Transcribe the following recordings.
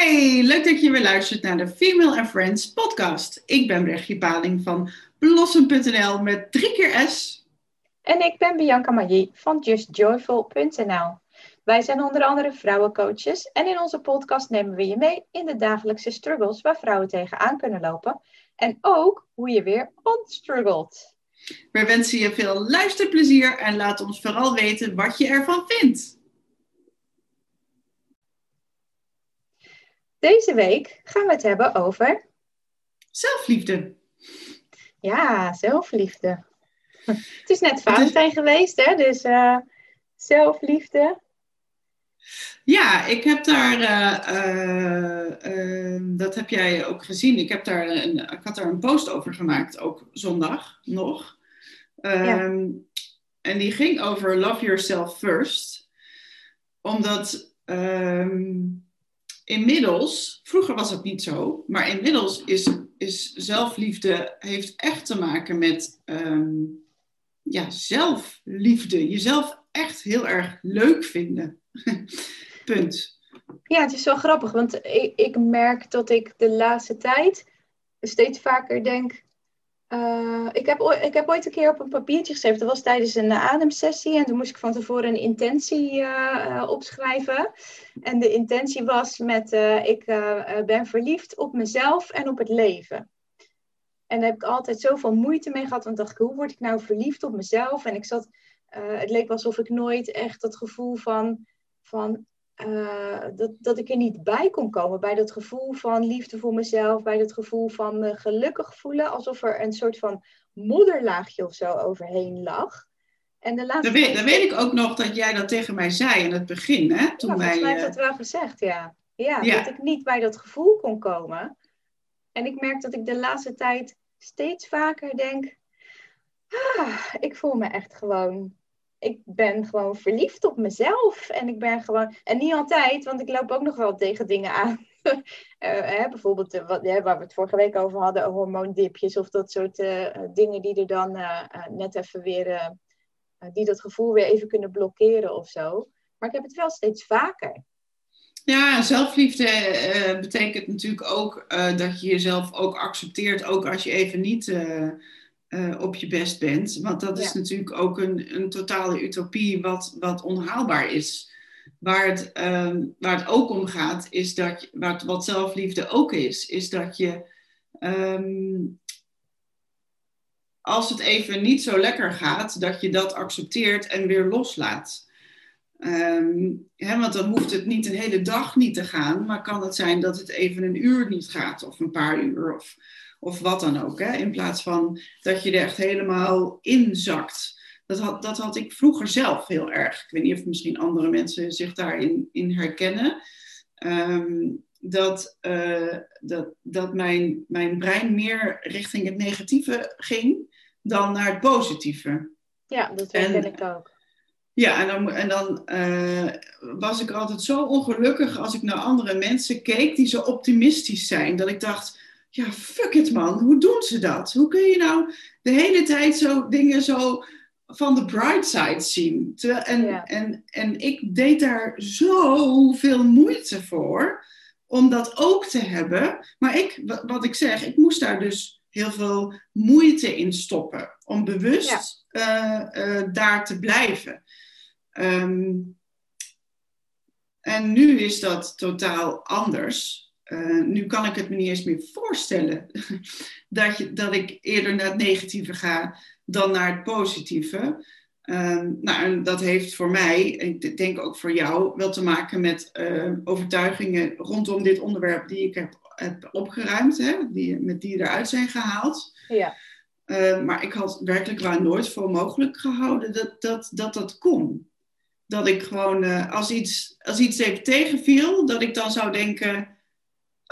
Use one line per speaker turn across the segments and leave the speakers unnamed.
Hey, leuk dat je weer luistert naar de Female and Friends podcast. Ik ben Brechtje Paling van Blossom.nl met drie keer S.
En ik ben Bianca Magie van JustJoyful.nl. Wij zijn onder andere vrouwencoaches en in onze podcast nemen we je mee in de dagelijkse struggles waar vrouwen tegenaan kunnen lopen. En ook hoe je weer ontstruggelt.
We wensen je veel luisterplezier en laat ons vooral weten wat je ervan vindt.
Deze week gaan we het hebben over.
Zelfliefde.
Ja, zelfliefde. Het is net Valentijn geweest, hè? Dus uh, zelfliefde.
Ja, ik heb daar, uh, uh, dat heb jij ook gezien. Ik, heb daar een, ik had daar een post over gemaakt, ook zondag nog. Ja. Um, en die ging over Love Yourself First. Omdat um, inmiddels, vroeger was het niet zo, maar inmiddels is, is zelfliefde, heeft echt te maken met um, ja, zelfliefde. Jezelf echt heel erg leuk vinden. Punt.
Ja, het is zo grappig, want ik, ik merk dat ik de laatste tijd steeds vaker denk, uh, ik, heb ooit, ik heb ooit een keer op een papiertje geschreven. Dat was tijdens een ademsessie. En toen moest ik van tevoren een intentie uh, opschrijven. En de intentie was met... Ik ben verliefd op mezelf en op het leven. En daar heb ik altijd zoveel moeite mee gehad. Want dacht ik, hoe word ik nou verliefd op mezelf? En ik zat... het leek alsof ik nooit echt dat gevoel van... van uh, dat, dat ik er niet bij kon komen. Bij dat gevoel van liefde voor mezelf. Bij dat gevoel van me gelukkig voelen. Alsof er een soort van modderlaagje of zo overheen lag.
En de laatste dan, weet, ik ook nog dat jij dat tegen mij zei in het begin. Hè?
Toen ja, wij, mij heeft dat wel gezegd, ja. ja. Ja, dat ik niet bij dat gevoel kon komen. En ik merk dat ik de laatste tijd steeds vaker denk... Ah, ik voel me echt gewoon ik ben gewoon verliefd op mezelf. En ik ben gewoon. En niet altijd, want ik loop ook nog wel tegen dingen aan. uh, hè, bijvoorbeeld uh, wat, waar we het vorige week over hadden, hormoondipjes of dat soort uh, dingen die er dan net even weer. die dat gevoel weer even kunnen blokkeren of zo. Maar ik heb het wel steeds vaker.
Ja, zelfliefde betekent natuurlijk ook dat je jezelf ook accepteert, ook als je even niet uh, op je best bent. Want dat is natuurlijk ook een, een totale utopie wat, wat onhaalbaar is. Waar het, uh, waar het ook om gaat, is dat, je, wat, wat zelfliefde ook is, is dat je um, als het even niet zo lekker gaat, dat je dat accepteert en weer loslaat. Um, hè, want dan hoeft het niet een hele dag niet te gaan, maar kan het zijn dat het even een uur niet gaat, of een paar uur, of, of wat dan ook. Hè? In plaats van dat je er echt helemaal inzakt. Dat had, dat had ik vroeger zelf heel erg. Ik weet niet of misschien andere mensen zich daarin in herkennen. Um, dat, uh, dat, dat mijn, mijn brein meer richting het negatieve ging dan naar het positieve.
Ja, dat weet ik ook.
Ja, en dan, en dan uh, was ik altijd zo ongelukkig als ik naar andere mensen keek die zo optimistisch zijn. Dat ik dacht, ja, fuck it man, hoe doen ze dat? Hoe kun je nou de hele tijd zo dingen zo van de bright side zien? en, en, en ik deed daar zoveel moeite voor om dat ook te hebben. Maar ik, wat ik zeg, ik moest daar dus heel veel moeite in stoppen om bewust ja. uh, uh, daar te blijven. Um, en nu is dat totaal anders. Uh, nu kan ik het me niet eens meer voorstellen dat, je, dat ik eerder naar het negatieve ga dan naar het positieve. Uh, nou, en dat heeft voor mij, ik denk ook voor jou, wel te maken met uh, overtuigingen rondom dit onderwerp die ik heb, heb opgeruimd, hè, die, met die eruit zijn gehaald.
Ja.
maar ik had werkelijk waar nooit voor mogelijk gehouden dat dat, dat, dat kon. Dat ik gewoon, als, iets, als iets even tegenviel, dat ik dan zou denken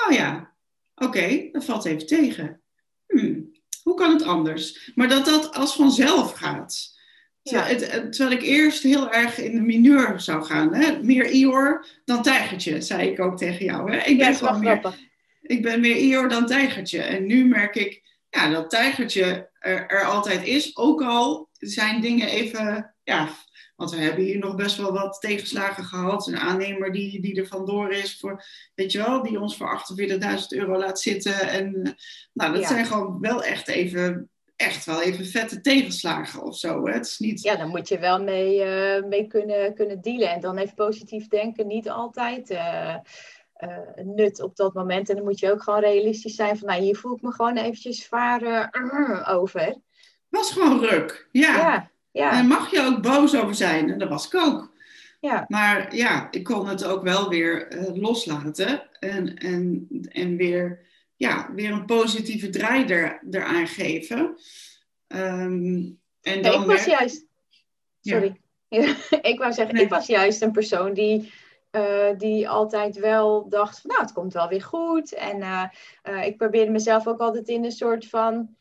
Oh ja, oké, dat valt even tegen. Hmm, hoe kan het anders? Maar dat dat als vanzelf gaat. Terwijl, terwijl ik eerst heel erg in de mineur zou gaan. Hè? Meer Ior dan tijgertje, zei ik ook tegen jou. Hè? Ik ben gewoon meer, ik ben meer Ior dan tijgertje. En nu merk ik ja, dat tijgertje er, er altijd is. Ook al zijn dingen even ja, Want we hebben hier nog best wel wat tegenslagen gehad. Een aannemer die, die er vandoor is, voor, weet je wel, die ons voor 48.000 euro laat zitten. En eh, nou, dat zijn gewoon wel echt even, echt wel even vette tegenslagen of zo. Hè? Het is niet...
Ja, dan moet je wel mee, uh, mee kunnen, kunnen dealen. En dan heeft positief denken niet altijd. Uh, nut op dat moment. En dan moet je ook gewoon realistisch zijn van, nou, hier voel ik me gewoon eventjes zwaar over
was gewoon ruk. Ja. ja, ja. En mag je ook boos over zijn. En dat was ik ook. Ja. Maar ja, ik kon het ook wel weer uh, loslaten. En, en, en weer, ja, weer een positieve draai er, eraan geven. Um,
en dan ik was juist... Sorry. Ja. ik wou zeggen, ik was juist een persoon die... Uh, die altijd wel dacht van nou, het komt wel weer goed. En uh, ik probeerde mezelf ook altijd in een soort van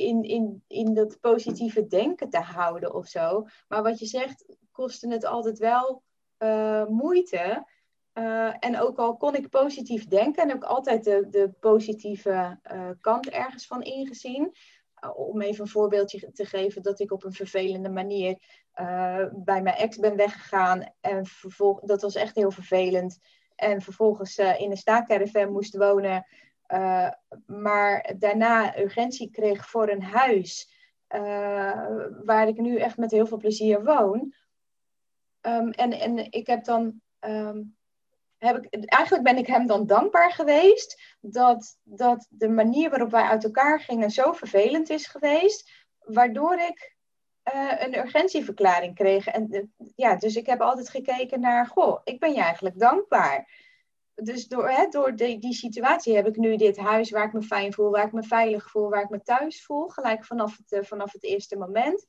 in, in, in dat positieve denken te houden of zo. Maar wat je zegt, kostte het altijd wel uh, moeite. Uh, en ook al kon ik positief denken en ook altijd de, de positieve uh, kant ergens van ingezien. om even een voorbeeldje te geven dat ik op een vervelende manier bij mijn ex ben weggegaan. En vervolg, dat was echt heel vervelend. En vervolgens in een staakerven moest wonen. Uh, maar daarna urgentie kreeg voor een huis uh, waar ik nu echt met heel veel plezier woon. Um, en, en ik heb dan. Um, heb ik, eigenlijk ben ik hem dan dankbaar geweest dat, dat de manier waarop wij uit elkaar gingen zo vervelend is geweest, waardoor ik uh, een urgentieverklaring kreeg. En, ja, dus ik heb altijd gekeken naar, goh, ik ben je eigenlijk dankbaar dus door, hè, door die, die situatie heb ik nu dit huis waar ik me fijn voel, waar ik me veilig voel, waar ik me thuis voel. Gelijk vanaf het, eh, vanaf het eerste moment.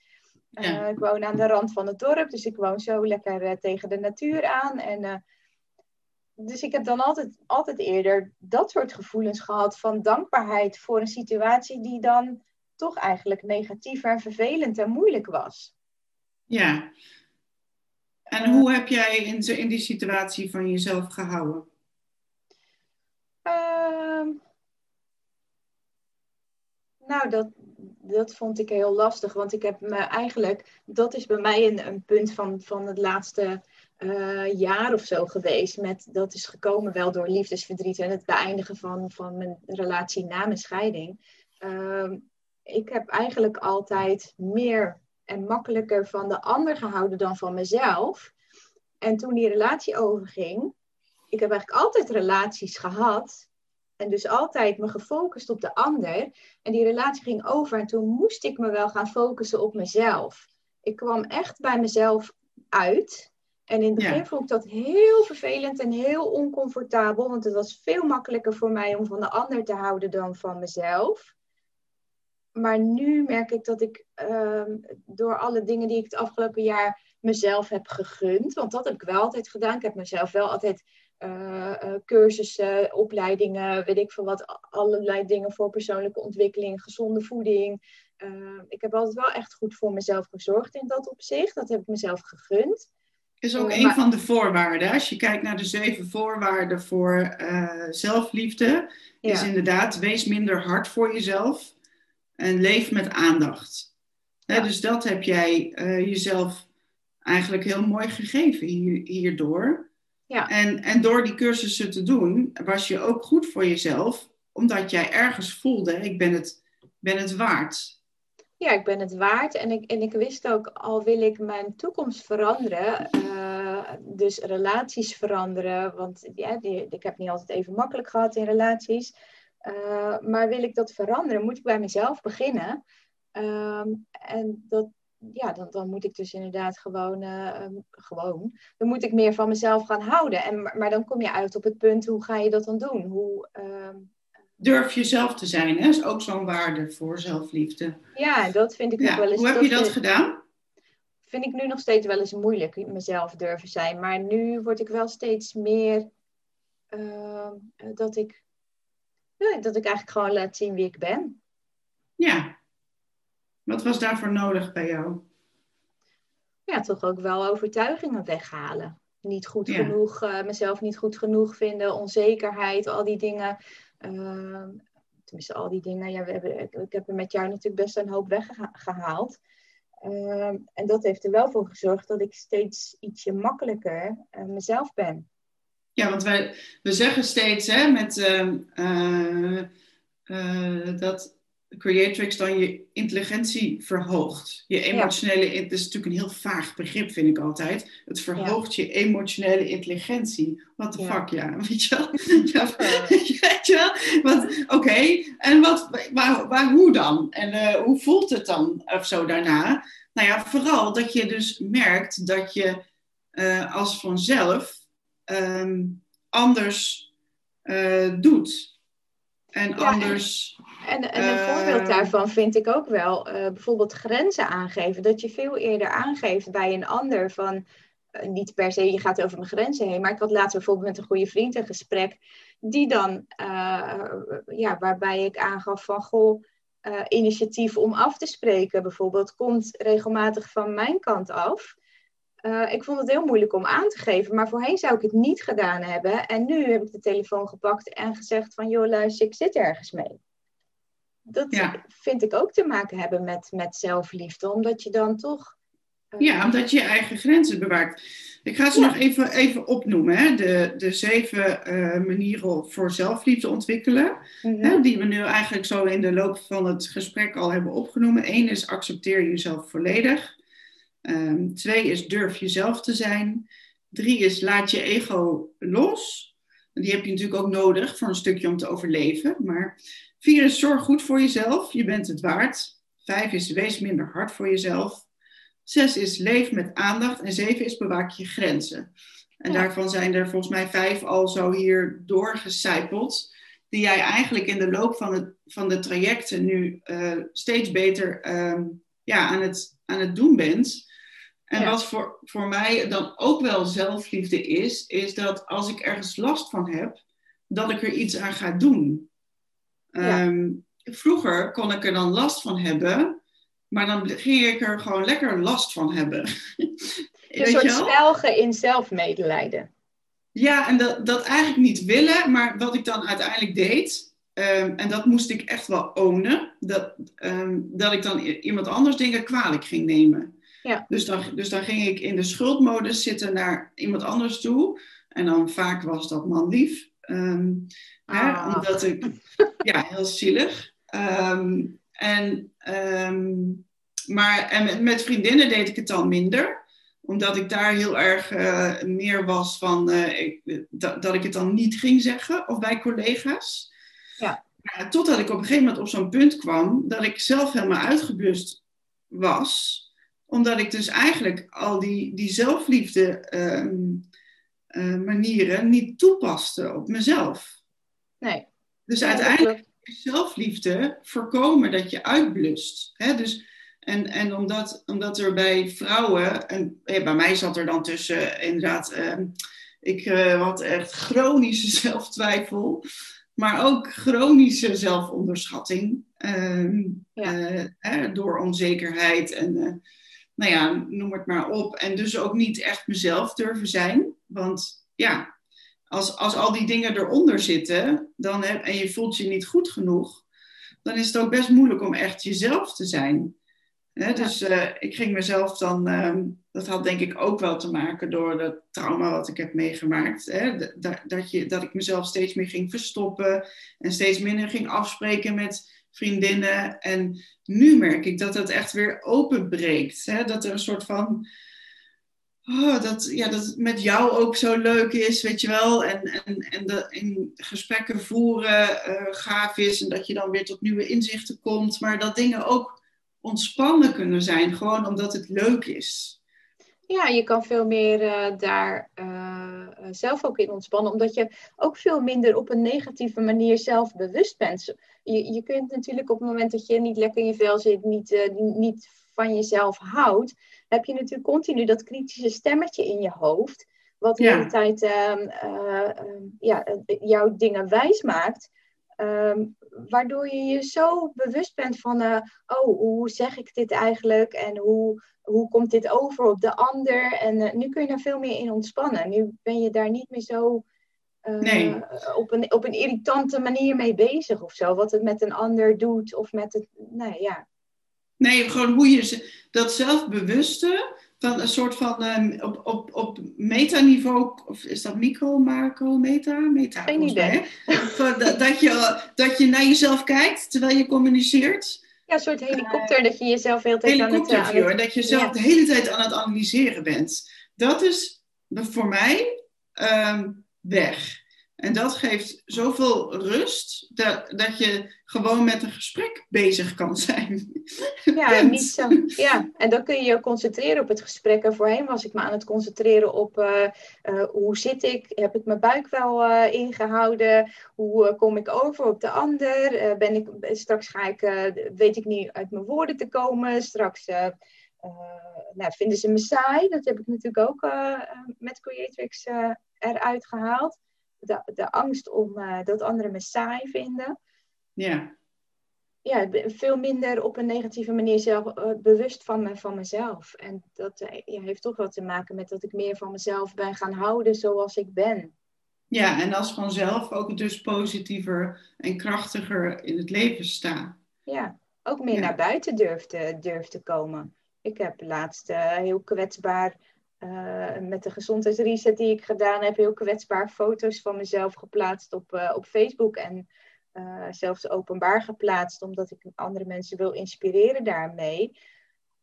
Uh, ik woon aan de rand van het dorp, dus ik woon zo lekker uh, tegen de natuur aan. En, uh, dus ik heb dan altijd, altijd eerder dat soort gevoelens gehad van dankbaarheid voor een situatie die dan toch eigenlijk negatief en vervelend en moeilijk was.
Ja. En hoe heb jij in, in die situatie van jezelf gehouden?
Nou, dat, dat vond ik heel lastig. Want ik heb me eigenlijk, dat is bij mij een, een punt van, van het laatste uh, jaar of zo geweest. Met, dat is gekomen wel door liefdesverdriet en het beëindigen van, van mijn relatie na mijn scheiding. Uh, ik heb eigenlijk altijd meer en makkelijker van de ander gehouden dan van mezelf. En toen die relatie overging, ik heb eigenlijk altijd relaties gehad. En dus altijd me gefocust op de ander. En die relatie ging over. En toen moest ik me wel gaan focussen op mezelf. Ik kwam echt bij mezelf uit. En in het begin vond ik dat heel vervelend en heel oncomfortabel. Want het was veel makkelijker voor mij om van de ander te houden dan van mezelf. Maar nu merk ik dat ik ehm, door alle dingen die ik het afgelopen jaar mezelf heb gegund. Want dat heb ik wel altijd gedaan. Ik heb mezelf wel altijd uh, cursussen, opleidingen, weet ik veel wat, allerlei dingen voor persoonlijke ontwikkeling, gezonde voeding. Uh, ik heb altijd wel echt goed voor mezelf gezorgd in dat opzicht. Dat heb ik mezelf gegund.
Is ook een van de voorwaarden. Als je kijkt naar de zeven voorwaarden voor zelfliefde, is inderdaad wees minder hard voor jezelf en leef met aandacht. Dus dat heb jij jezelf eigenlijk heel mooi gegeven hier, hierdoor. Ja. En, en door die cursussen te doen, was je ook goed voor jezelf, omdat jij ergens voelde, ik ben het, ben het waard.
Ja, ik ben het waard. En ik, en ik wist ook, al wil ik mijn toekomst veranderen, uh, dus relaties veranderen, want ja, die, ik heb niet altijd even makkelijk gehad in relaties. Uh, maar wil ik dat veranderen, moet ik bij mezelf beginnen. Uh, en dat, ja, dan, dan moet ik dus inderdaad gewoon, uh, gewoon, dan moet ik meer van mezelf gaan houden. En, maar dan kom je uit op het punt, hoe ga je dat dan doen? Hoe, uh,
Durf jezelf te zijn, hè? is ook zo'n waarde voor zelfliefde.
Ja, dat vind ik nog wel eens...
Hoe heb je dat gedaan?
Vind ik nu nog steeds wel eens moeilijk, mezelf durven zijn. Maar nu word ik wel steeds meer uh, dat ik, dat ik eigenlijk gewoon laat zien wie ik ben.
Ja, wat was daarvoor nodig bij jou?
Ja, toch ook wel overtuigingen weghalen. Niet goed genoeg, uh, mezelf niet goed genoeg vinden, onzekerheid, al die dingen. Uh, tenminste, al die dingen. Ja, we hebben, ik, heb er met jou natuurlijk best een hoop weggehaald. Ehm, en dat heeft er wel voor gezorgd dat ik steeds ietsje makkelijker uh, mezelf ben.
Ja, want wij, we zeggen steeds hè, met, uh, dat Creatrix dan je intelligentie verhoogt. Je emotionele, ja. dat is natuurlijk een heel vaag begrip, vind ik altijd. Het verhoogt je emotionele intelligentie. What the fuck, ja. Weet je wel? ja, weet je wel? Oké, en wat, waar, waar, hoe dan? En uh, hoe voelt het dan of zo daarna? Nou ja, vooral dat je dus merkt dat je uh, als vanzelf um, anders uh, doet. En anders.
En, en een uh, voorbeeld daarvan vind ik ook wel uh, bijvoorbeeld grenzen aangeven. Dat je veel eerder aangeeft bij een ander van. Uh, niet per se, je gaat over mijn grenzen heen. Maar ik had laatst bijvoorbeeld met een goede vriend een gesprek. Die dan, ja, waarbij ik aangaf van goh, initiatief om af te spreken bijvoorbeeld, komt regelmatig van mijn kant af. Uh, ik vond het heel moeilijk om aan te geven, maar voorheen zou ik het niet gedaan hebben. En nu heb ik de telefoon gepakt en gezegd van, joh luister, ik zit ergens mee. Dat ja. vind ik ook te maken hebben met, met zelfliefde, omdat je dan toch...
Uh... Ja, omdat je je eigen grenzen bewaakt. Ik ga ze ja. nog even, even opnoemen, hè? De, de zeven uh, manieren voor zelfliefde ontwikkelen, -hmm. hè? die we nu eigenlijk zo in de loop van het gesprek al hebben opgenomen. Eén is accepteer jezelf volledig. Um, twee is durf jezelf te zijn. Drie is laat je ego los. Die heb je natuurlijk ook nodig voor een stukje om te overleven. Maar vier is zorg goed voor jezelf. Je bent het waard. Vijf is wees minder hard voor jezelf. Zes is leef met aandacht. En zeven is bewaak je grenzen. En ja. daarvan zijn er volgens mij vijf al zo hier doorgecijpeld. Die jij eigenlijk in de loop van, het, van de trajecten nu uh, steeds beter um, ja, aan, het, aan het doen bent. En ja. wat voor, voor mij dan ook wel zelfliefde is, is dat als ik ergens last van heb, dat ik er iets aan ga doen. Ja. Um, vroeger kon ik er dan last van hebben, maar dan ging ik er gewoon lekker last van hebben.
Een soort spelgen in zelfmedelijden.
Ja, en dat, dat eigenlijk niet willen, maar wat ik dan uiteindelijk deed, um, en dat moest ik echt wel ownen, dat, um, dat ik dan iemand anders dingen kwalijk ging nemen. Ja. Dus, dan, dus dan ging ik in de schuldmodus zitten naar iemand anders toe. En dan vaak was dat man lief. Um, ah. hè, omdat ik, ja, heel zielig. Um, en, um, maar en met, met, vriendinnen deed ik het dan minder. Omdat ik daar heel erg uh, meer was van uh, ik, dat, dat ik het dan niet ging zeggen. Of bij collega's. Ja. Totdat ik op een gegeven moment op zo'n punt kwam dat ik zelf helemaal uitgeblust was omdat ik dus eigenlijk al die, die zelfliefde um, uh, manieren niet toepaste op mezelf.
Nee.
Dus uiteindelijk is zelfliefde voorkomen dat je uitblust. Hè? Dus, en en omdat, omdat er bij vrouwen, en ja, bij mij zat er dan tussen inderdaad, uh, ik uh, had echt chronische zelftwijfel, maar ook chronische zelfonderschatting. Ja. door onzekerheid en nou ja, noem het maar op. En dus ook niet echt mezelf durven zijn. Want ja, als, als al die dingen eronder zitten dan heb, en je voelt je niet goed genoeg, dan is het ook best moeilijk om echt jezelf te zijn. He, dus uh, ik ging mezelf dan, uh, dat had denk ik ook wel te maken door het trauma wat ik heb meegemaakt. Hè? Dat, dat, je, dat ik mezelf steeds meer ging verstoppen en steeds minder ging afspreken met vriendinnen. En nu merk ik dat het echt weer openbreekt. Hè? Dat er een soort van. Oh, dat, ja, dat het met jou ook zo leuk is, weet je wel. En, en, en de, in gesprekken voeren uh, gaaf is. En dat je dan weer tot nieuwe inzichten komt. Maar dat dingen ook ontspannen kunnen zijn, gewoon omdat het leuk is.
Ja, je kan veel meer uh, daar uh, zelf ook in ontspannen, omdat je ook veel minder op een negatieve manier zelf bewust bent. Je, je kunt natuurlijk op het moment dat je niet lekker in je vel zit, niet, uh, niet van jezelf houdt, heb je natuurlijk continu dat kritische stemmetje in je hoofd, wat de hele tijd ja, jouw dingen wijs maakt. Um, waardoor je je zo bewust bent van, uh, oh, hoe zeg ik dit eigenlijk en hoe, hoe komt dit over op de ander? En uh, nu kun je daar veel meer in ontspannen. Nu ben je daar niet meer zo uh, nee. op, een, op een irritante manier mee bezig of zo. Wat het met een ander doet of met het, nou ja.
Nee, gewoon hoe je dat zelfbewuste, van een soort van um, op, op, op metaniveau, of is dat micro, macro, meta? meta
Geen idee.
Mij, dat, dat, je, dat je naar jezelf kijkt terwijl je communiceert.
Ja, een soort helikopter, uh, dat je jezelf de hele tijd aan het...
Helikopterview, dat je zelf ja. de hele tijd aan het analyseren bent. Dat is voor mij um, weg. En dat geeft zoveel rust dat, dat je gewoon met een gesprek bezig kan zijn.
Ja, niet zo. Ja, en dan kun je je concentreren op het gesprek. En voorheen was ik me aan het concentreren op uh, uh, hoe zit ik? Heb ik mijn buik wel uh, ingehouden? Hoe kom ik over op de ander? ben ik, straks ga ik, weet ik niet uit mijn woorden te komen. Straks nou, vinden ze me saai. Dat heb ik natuurlijk ook met Creatrix eruit gehaald de, de angst om uh, dat anderen me saai vinden.
Ja.
Ja, veel minder op een negatieve manier zelf uh, bewust van, me, van mezelf. En dat ja, heeft toch wat te maken met dat ik meer van mezelf ben gaan houden zoals ik ben.
Ja, en als vanzelf ook dus positiever en krachtiger in het leven sta.
Ja, ook meer ja. naar buiten durf te, durf te komen. Ik heb laatst heel kwetsbaar uh, met de gezondheidsreset die ik gedaan heb, heel kwetsbaar foto's van mezelf geplaatst op, uh, op Facebook. En uh, zelfs openbaar geplaatst, omdat ik andere mensen wil inspireren daarmee.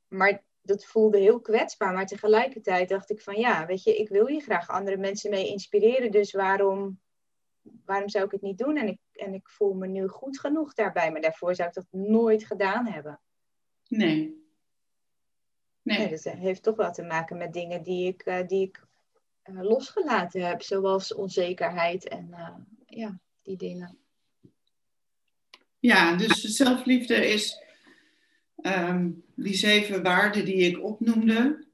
Maar dat voelde heel kwetsbaar. Maar tegelijkertijd dacht ik van ja, weet je, ik wil hier graag andere mensen mee inspireren. Dus waarom, waarom zou ik het niet doen? En ik, en ik voel me nu goed genoeg daarbij. Maar daarvoor zou ik dat nooit gedaan hebben.
Nee,
Nee. nee. dat heeft toch wel te maken met dingen die ik, uh, die ik uh, losgelaten heb, zoals onzekerheid en uh, ja, die dingen.
Ja, dus zelfliefde is um, die zeven waarden die ik opnoemde.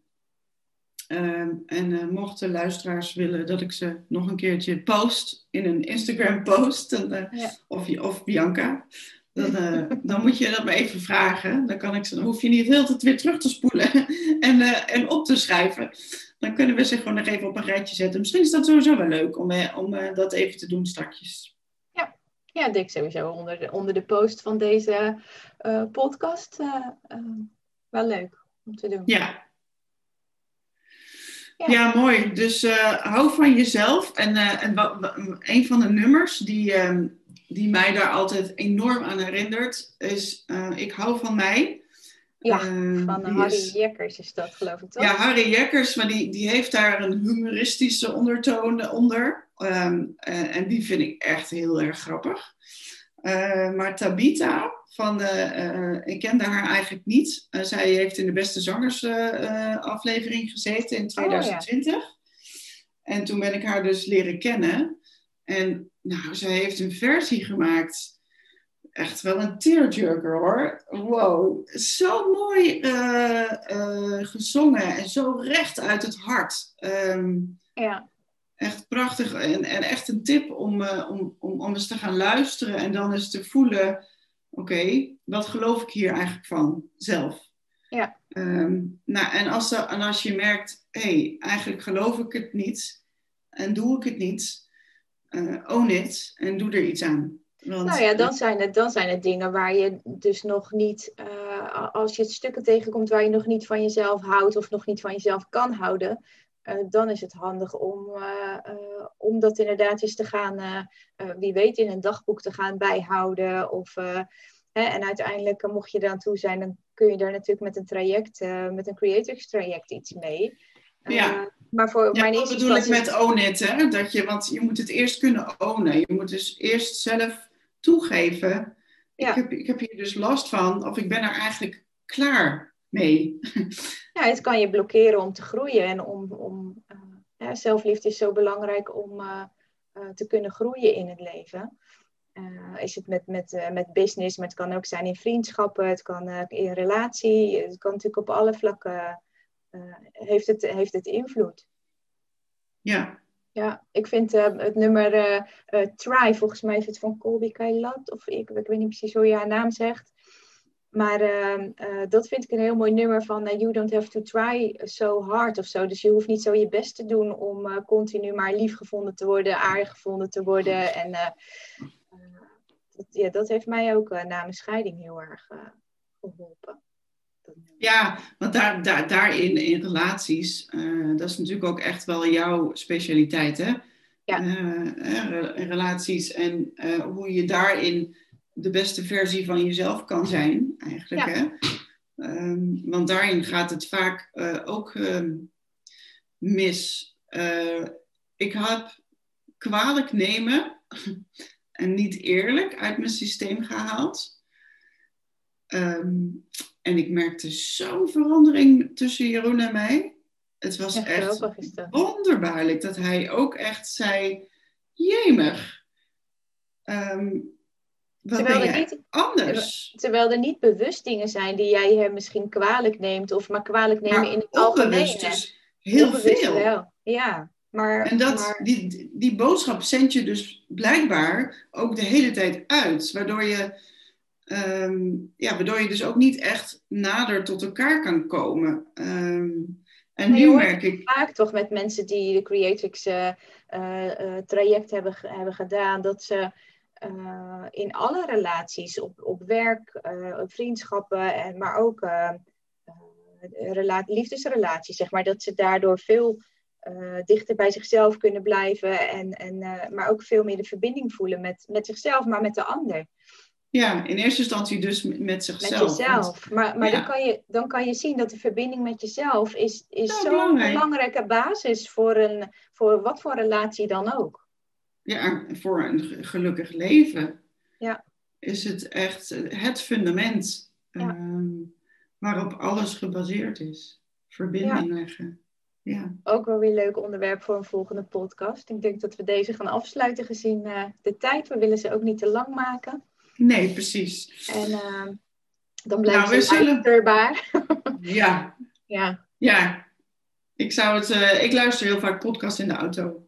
Um, en mochten luisteraars willen dat ik ze nog een keertje post in een Instagram post, dan, ja. of, of Bianca, dan, uh, dan, moet je dat maar even vragen. Dan, kan ik ze, dan hoef je niet heel tijd weer terug te spoelen en, uh, en op te schrijven. Dan kunnen we ze gewoon nog even op een rijtje zetten. Misschien is dat sowieso wel leuk om, uh, om dat even te doen straks.
Ja, ja dik sowieso onder de, onder de post van deze podcast. wel leuk om te doen.
Ja. Ja, ja mooi. Dus hou van jezelf. En, en een van de nummers die ehm, die mij daar altijd enorm aan herinnert, is uh, Ik hou van mij.
Ja, uh, van Harry is, Jekkers is dat geloof ik toch?
Ja, Harry Jekkers, maar die, die heeft daar een humoristische ondertoon onder. Um, uh, en die vind ik echt heel erg grappig. maar Tabita, van de, ik kende haar eigenlijk niet. zij heeft in de Beste Zangers aflevering gezeten in 2020. Oh, ja. En toen ben ik haar dus leren kennen. En nou, zij heeft een versie gemaakt. Echt wel een tearjerker hoor. Wow, zo mooi uh, uh, gezongen en zo recht uit het hart. Um,
ja.
Echt prachtig en, en echt een tip om, uh, om, om, om eens te gaan luisteren en dan eens te voelen: oké, okay, wat geloof ik hier eigenlijk van zelf?
Ja.
Um, nou, en als, de, en als je merkt: hé, hey, eigenlijk geloof ik het niet en doe ik het niet own it en doe er iets aan.
Want, nou ja, dan zijn, het, dan zijn het dingen waar je dus nog niet, uh, als je het stukken tegenkomt waar je nog niet van jezelf houdt of nog niet van jezelf kan houden, uh, dan is het handig om, om dat inderdaad eens te gaan, wie weet, in een dagboek te gaan bijhouden. Of, hè, en uiteindelijk, mocht je eraan toe zijn, dan kun je daar natuurlijk met een traject, met een creators traject iets mee.
Ja.
Maar voor
ja, mijn eerste bedoel ik met own it, hè? Dat je, want je moet het eerst kunnen ownen. Je moet dus eerst zelf toegeven. Ja. Ik, heb, ik heb hier dus last van, of ik ben er eigenlijk klaar mee.
Ja, het kan je blokkeren om te groeien. En om, om uh, ja, zelfliefde is zo belangrijk om uh, uh, te kunnen groeien in het leven. is het met, met, met business, maar het kan ook zijn in vriendschappen, het kan in relatie, het kan natuurlijk op alle vlakken heeft, het, heeft het invloed.
Ja.
Ja, ik vind uh, het nummer uh, Try, volgens mij is het van Colby Kailat, of ik, ik weet niet precies hoe je haar naam zegt. Maar ehm, dat vind ik een heel mooi nummer van You don't have to try so hard of zo. Dus je hoeft niet zo je best te doen om continu maar lief gevonden te worden, aardig gevonden te worden. En dat, ja, dat heeft mij ook na mijn scheiding heel erg geholpen.
Ja, want daar, daar, daarin, in relaties, uh, dat is natuurlijk ook echt wel jouw specialiteit, hè? Ja. Uh, relaties en uh, hoe je daarin de beste versie van jezelf kan zijn, eigenlijk. Ja. Hè? Um, want daarin gaat het vaak ook um, mis. ik heb kwalijk nemen en niet eerlijk uit mijn systeem gehaald. Um, en ik merkte zo'n verandering tussen Jeroen en mij. Het was echt wonderbaarlijk dat hij ook echt zei: Jemig, um, wat terwijl ben niet, anders?
Terwijl er niet bewust dingen zijn die jij hem misschien kwalijk neemt, of maar kwalijk nemen in het algemeen.
Dus heel veel.
Wel. Ja, maar,
en dat,
maar...
Die, die boodschap zend je dus blijkbaar ook de hele tijd uit, waardoor je Um, ja, waardoor je dus ook niet echt nader tot elkaar kan komen. Um, en nu merk ik.
Vaak toch met mensen die de Creatrix uh, uh, traject hebben, hebben gedaan, dat ze uh, in alle relaties, op, op werk, op vriendschappen, en, maar ook liefdesrelaties, zeg maar, dat ze daardoor veel dichter bij zichzelf kunnen blijven, en, en, maar ook veel meer de verbinding voelen met, met zichzelf, maar met de ander.
Ja, in eerste instantie dus met zichzelf.
Met jezelf. Maar, maar dan, kan je, dan kan je zien dat de verbinding met jezelf is, is zo'n belangrijke basis voor, een, voor wat voor relatie dan ook.
Ja, voor een gelukkig leven.
Ja.
Is het echt het fundament ehm, waarop alles gebaseerd is. Verbinding leggen. Ja.
Ook wel weer een leuk onderwerp voor een volgende podcast. Ik denk dat we deze gaan afsluiten gezien uh, de tijd. We willen ze ook niet te lang maken.
Nee, precies.
En uh, dan blijft nou, het zullen...
ja.
ja.
Ja. Ik, zou het, uh, ik luister heel vaak podcast in de auto.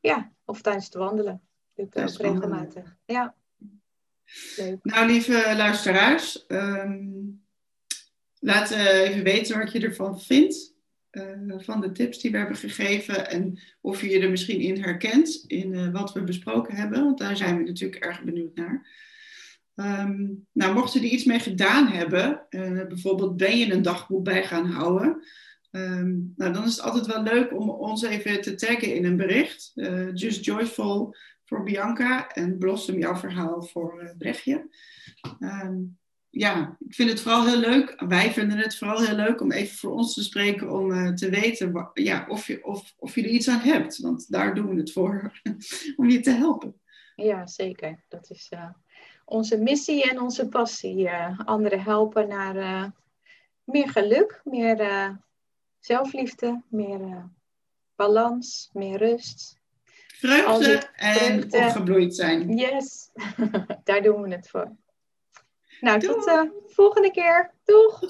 Ja, of tijdens het wandelen. Doe ik ook regelmatig. Ja.
Leuk. Nou, lieve luisteraars. Um, laat uh, even weten wat je ervan vindt. Uh, van de tips die we hebben gegeven. En of je je er misschien in herkent in wat we besproken hebben. Want daar zijn we natuurlijk erg benieuwd naar. Um, nou, mochten er iets mee gedaan hebben, uh, bijvoorbeeld ben je een dagboek bij gaan houden, um, nou, dan is het altijd wel leuk om ons even te taggen in een bericht. Uh, Just Joyful voor Bianca en Blossom jouw verhaal voor uh, Brechtje. Um, ja, ik vind het vooral heel leuk. Wij vinden het vooral heel leuk om even voor ons te spreken, om te weten ja, of, je, of, of je er iets aan hebt. Want daar doen we het voor, om je te helpen.
Ja, zeker. Dat is onze missie en onze passie. Uh, anderen helpen naar uh, meer geluk, meer uh, zelfliefde, meer balans, meer rust.
Vreugde en opgebloeid zijn.
Yes, daar doen we het voor. Nou, Doei. tot de volgende keer. Doeg!